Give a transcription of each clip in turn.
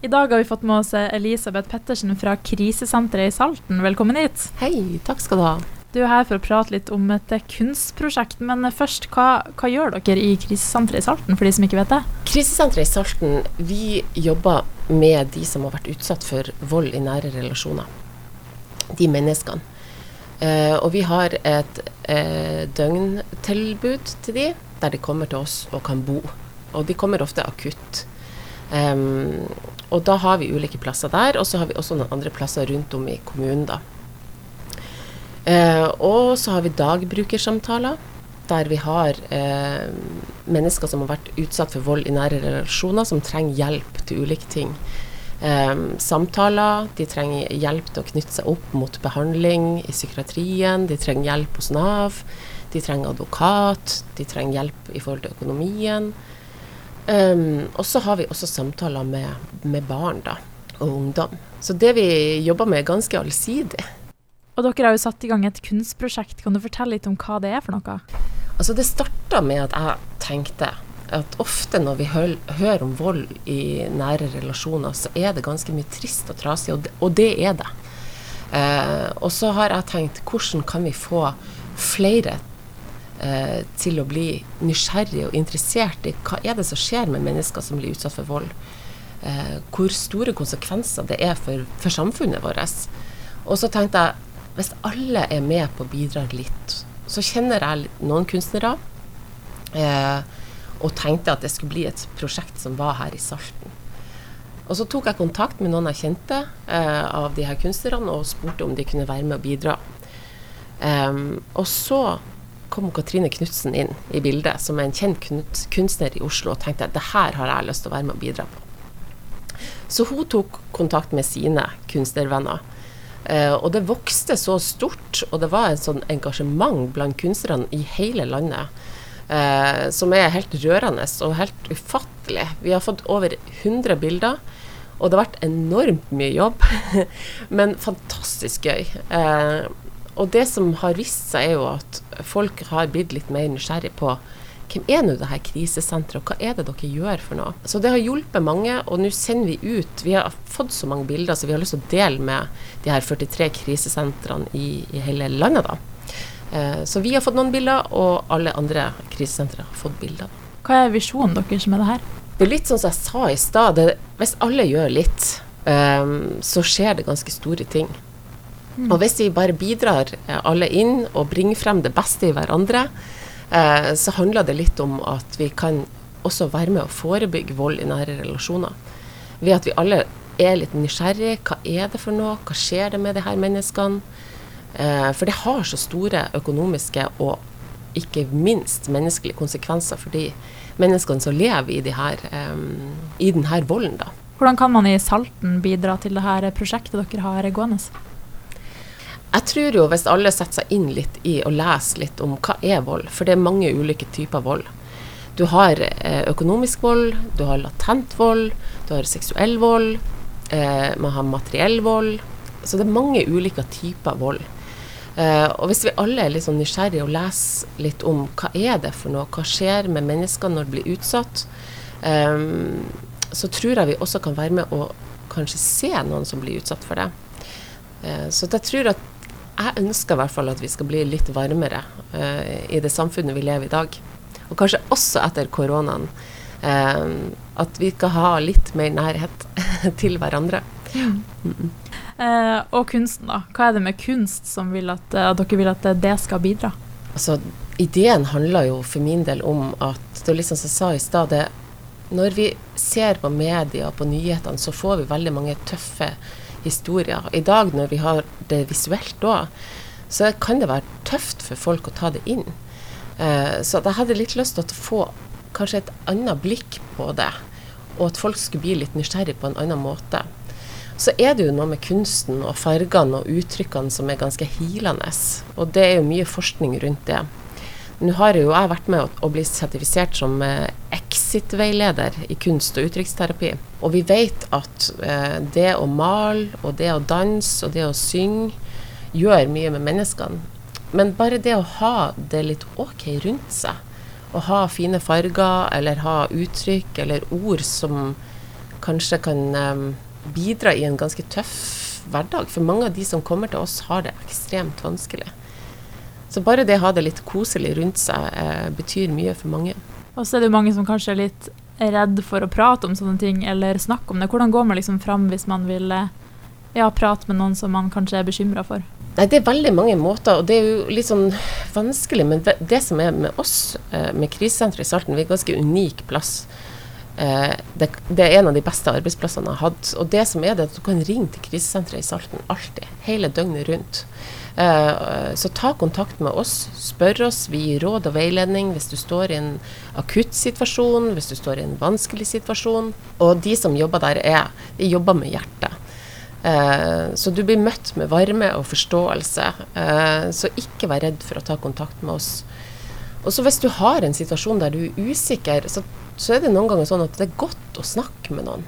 I dag har vi fått med oss Elisabeth Pettersen fra krisesenteret i Salten. Velkommen hit. Hei, takk skal du ha. Du er her for å prate litt om et kunstprosjekt, men først, hva, hva gjør dere i krisesenteret i Salten, for de som ikke vet det? Krisesenteret i Salten, vi jobber med de som har vært utsatt for vold i nære relasjoner. De menneskene. Og vi har et døgntilbud til de, der de kommer til oss og kan bo. Og de kommer ofte akutt. Um, og da har vi ulike plasser der, og så har vi også noen andre plasser rundt om i kommunen, da. Eh, og så har vi dagbrukersamtaler, der vi har eh, mennesker som har vært utsatt for vold i nære relasjoner, som trenger hjelp til ulike ting. Eh, samtaler, de trenger hjelp til å knytte seg opp mot behandling i psykiatrien, de trenger hjelp hos Nav, de trenger advokat, de trenger hjelp i forhold til økonomien. Um, og så har vi også samtaler med, med, barn da, og ungdom. Så det vi jobber med er ganske allsidig. Og dere har jo satt i gang et kunstprosjekt. Kan du fortelle litt om hva det er for noe? Altså Det starta med at jeg tenkte at ofte når vi hø hører om vold i nære relasjoner, så er det ganske mye trist og trasig, og det, og det er det. Uh, og så har jeg tenkt hvordan kan vi få flere eh, til å bli nysgjerrig og interessert i hva er det som skjer med mennesker som blir utsatt for vold. Eh, hvor store konsekvenser det er for, for samfunnet vårt. Og så tenkte jeg hvis alle er med på å bidra litt, så kjenner jeg noen kunstnere. Eh, og tenkte at det skulle bli et prosjekt som var her i Salten. Og så tok jeg kontakt med noen jeg kjente eh, av de her kunstnerne og spurte om de kunne være med og bidra. Um, og så kom Katrine Knutsen inn i bildet, som er en kjent kunstner i Oslo, og tenkte at det her har jeg lyst til å være med og bidra på. Så hun tok kontakt med sine kunstnervenner. Eh, og det vokste så stort, og det var et sånn engasjement blant kunstnerne i hele landet. Eh, som er helt rørende og helt ufattelig. Vi har fått over 100 bilder. Og det har vært enormt mye jobb, men fantastisk gøy. Eh, og det som har vist seg, er jo at folk har blitt litt mer nysgjerrig på hvem er nå det her krisesenteret, og hva er det dere gjør for noe? Så det har hjulpet mange, og nå sender vi ut Vi har fått så mange bilder, så vi har lyst til å dele med de her 43 krisesentrene i, i hele landet, da. Eh, så vi har fått noen bilder, og alle andre krisesentre har fått bilder. Hva er visjonen deres med det her? Det er litt sånn som jeg sa i stad, hvis alle gjør litt, um, så skjer det ganske store ting. Mm. Og hvis vi bare bidrar eh, alle inn og bringer frem det beste i hverandre, eh, så handler det litt om at vi kan også være med å forebygge vold i nære relasjoner. Ved at vi alle er litt nysgjerrige. Hva er det for noe? Hva skjer det med de her menneskene? Eh, for det har så store økonomiske og ikke minst menneskelige konsekvenser for de menneskene som lever i, de her, um, i denne volden. da. Hvordan kan man i Salten bidra til det her prosjektet dere har gående? Jeg tror jo hvis alle setter seg inn litt i å lese litt om hva er vold, for det er mange ulike typer vold. Du har eh, økonomisk vold, du har latent vold, du har seksuell vold, eh, man har materiell vold. Så det er mange ulike typer vold. Eh, og hvis vi alle er litt sånn nysgjerrige og leser litt om hva er det for noe, hva skjer med mennesker når de blir utsatt, eh, så tror jeg vi også kan være med å kanskje se noen som blir utsatt for det. Eh, så jeg tror at jeg ønsker i hvert fall at vi skal bli litt varmere uh, i det samfunnet vi lever i i dag. Og kanskje også etter koronaen. Uh, at vi skal ha litt mer nærhet til hverandre. Mm. Mm. Og kunsten, da. Hva er det med kunst som vil at, dere vil at det skal bidra? Altså, ideen handler jo for min del om at det er liksom som jeg sa i stad, når vi ser på media og på nyhetene, så får vi veldig mange tøffe historier. I dag når vi har det visuelt òg, så kan det være tøft for folk å ta det inn. Eh, så jeg hadde litt lyst til å få kanskje et annet blikk på det, og at folk skulle bli litt nysgjerrig på en annen måte. Så er det jo noe med kunsten og fargene og uttrykkene som er ganske hilende. Og det er jo mye forskning rundt det. Nå har jo jeg vært med å, å bli sertifisert som eh, exit-veileder i kunst- og uttrykksterapi. Og vi vet at eh, det å male og det å danse og det å synge gjør mye med menneskene. Men bare det å ha det litt OK rundt seg, å ha fine farger eller ha uttrykk eller ord som kanskje kan eh, bidra i en ganske tøff hverdag. For mange av de som kommer til oss, har det ekstremt vanskelig. Så bare det å ha det litt koselig rundt seg eh, betyr mye for mange. Og så er det jo mange som kanskje er litt redd for å prate om sånne ting eller snakke om det. Hvordan går man liksom fram hvis man vil eh, ja, prate med noen som man kanskje er bekymra for? Nei, Det er veldig mange måter, og det er jo litt sånn vanskelig. Men det som er med oss, eh, med krisesenteret i Salten, vi er en ganske unik plass. Eh, det, det, er en av de beste arbeidsplassene jeg har hatt. Og det som er det, at du kan ringe til krisesenteret i Salten alltid. Hele døgnet rundt. Eh, så ta kontakt med oss. Spør oss. Vi gir råd og veiledning hvis du står i en akutt situasjon, hvis du står i en vanskelig situasjon. Og de som jobber der, er, de jobber med hjertet. Uh, så du blir møtt med varme og forståelse. Så ikke vær redd for å ta kontakt med oss. Og så hvis du har en situasjon der du er usikker, så så er det noen ganger sånn at det er godt å snakke med noen.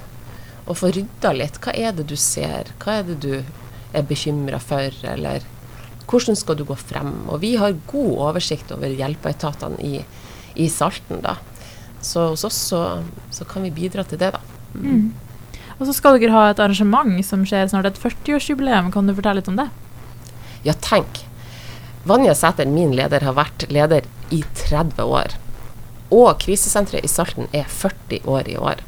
Og få rydda litt. Hva er det du ser? Hva er det du er bekymra for? Eller hvordan skal du gå frem? Og vi har god oversikt over hjelpeetatene i, i Salten, da. Så hos oss så, så, kan vi bidra til det, da. Mm. Og så skal dere ha et arrangement som skjer snart, et 40-årsjubileum. Kan du fortelle litt om det? Ja, tenk. Vanja Sæter, min leder, har vært leder i 30 år. Og krisesenteret i Salten er 40 år i år.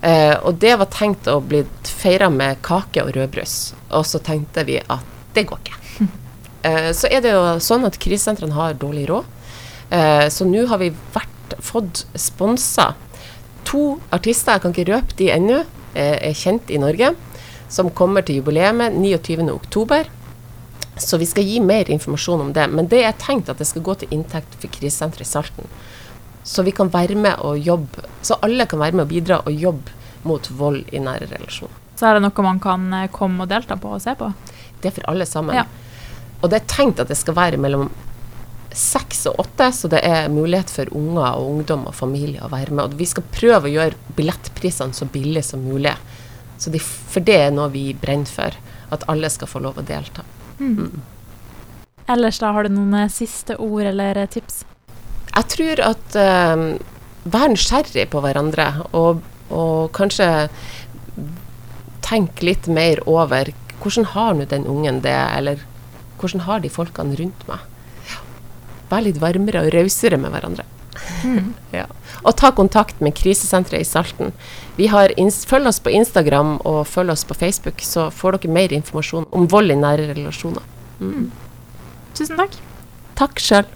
Eh, og det var tenkt å bli feira med kake og rødbrus. Og så tenkte vi at det går ikke. Eh, så er det jo sånn at krisesentrene har dårlig råd. Eh, så nå har vi vært, fått sponsa to artister, jeg kan ikke røpe de ennå, eh, er kjent i Norge, som kommer til jubileet 29.10. Så vi skal gi mer informasjon om det. Men det er tenkt at det skal gå til inntekt for krisesenteret i Salten. Så vi kan være med og jobbe, så alle kan være med og bidra og jobbe mot vold i nære relasjoner. Så er det noe man kan eh, komme og delta på og se på? Det er for alle sammen. Ja. Og det er tenkt at det skal være mellom seks og åtte, så det er mulighet for unger og ungdom og familie å være med. Og vi skal prøve å gjøre billettprisene så billige som mulig. De, for det er noe vi brenner for, at alle skal få lov å delta. Mm. Ellers da, har du noen eh, siste ord eller eh, tips? Jeg tror at um, Vær nysgjerrig på hverandre, og, og kanskje tenk litt mer over hvordan har nå den ungen det, eller hvordan har de folkene rundt meg? Vær litt varmere og rausere med hverandre. Mm. ja. Og ta kontakt med krisesenteret i Salten. Vi har følg oss på Instagram og følg oss på Facebook, så får dere mer informasjon om vold i nære relasjoner. Mm. Tusen takk. Takk sjøl.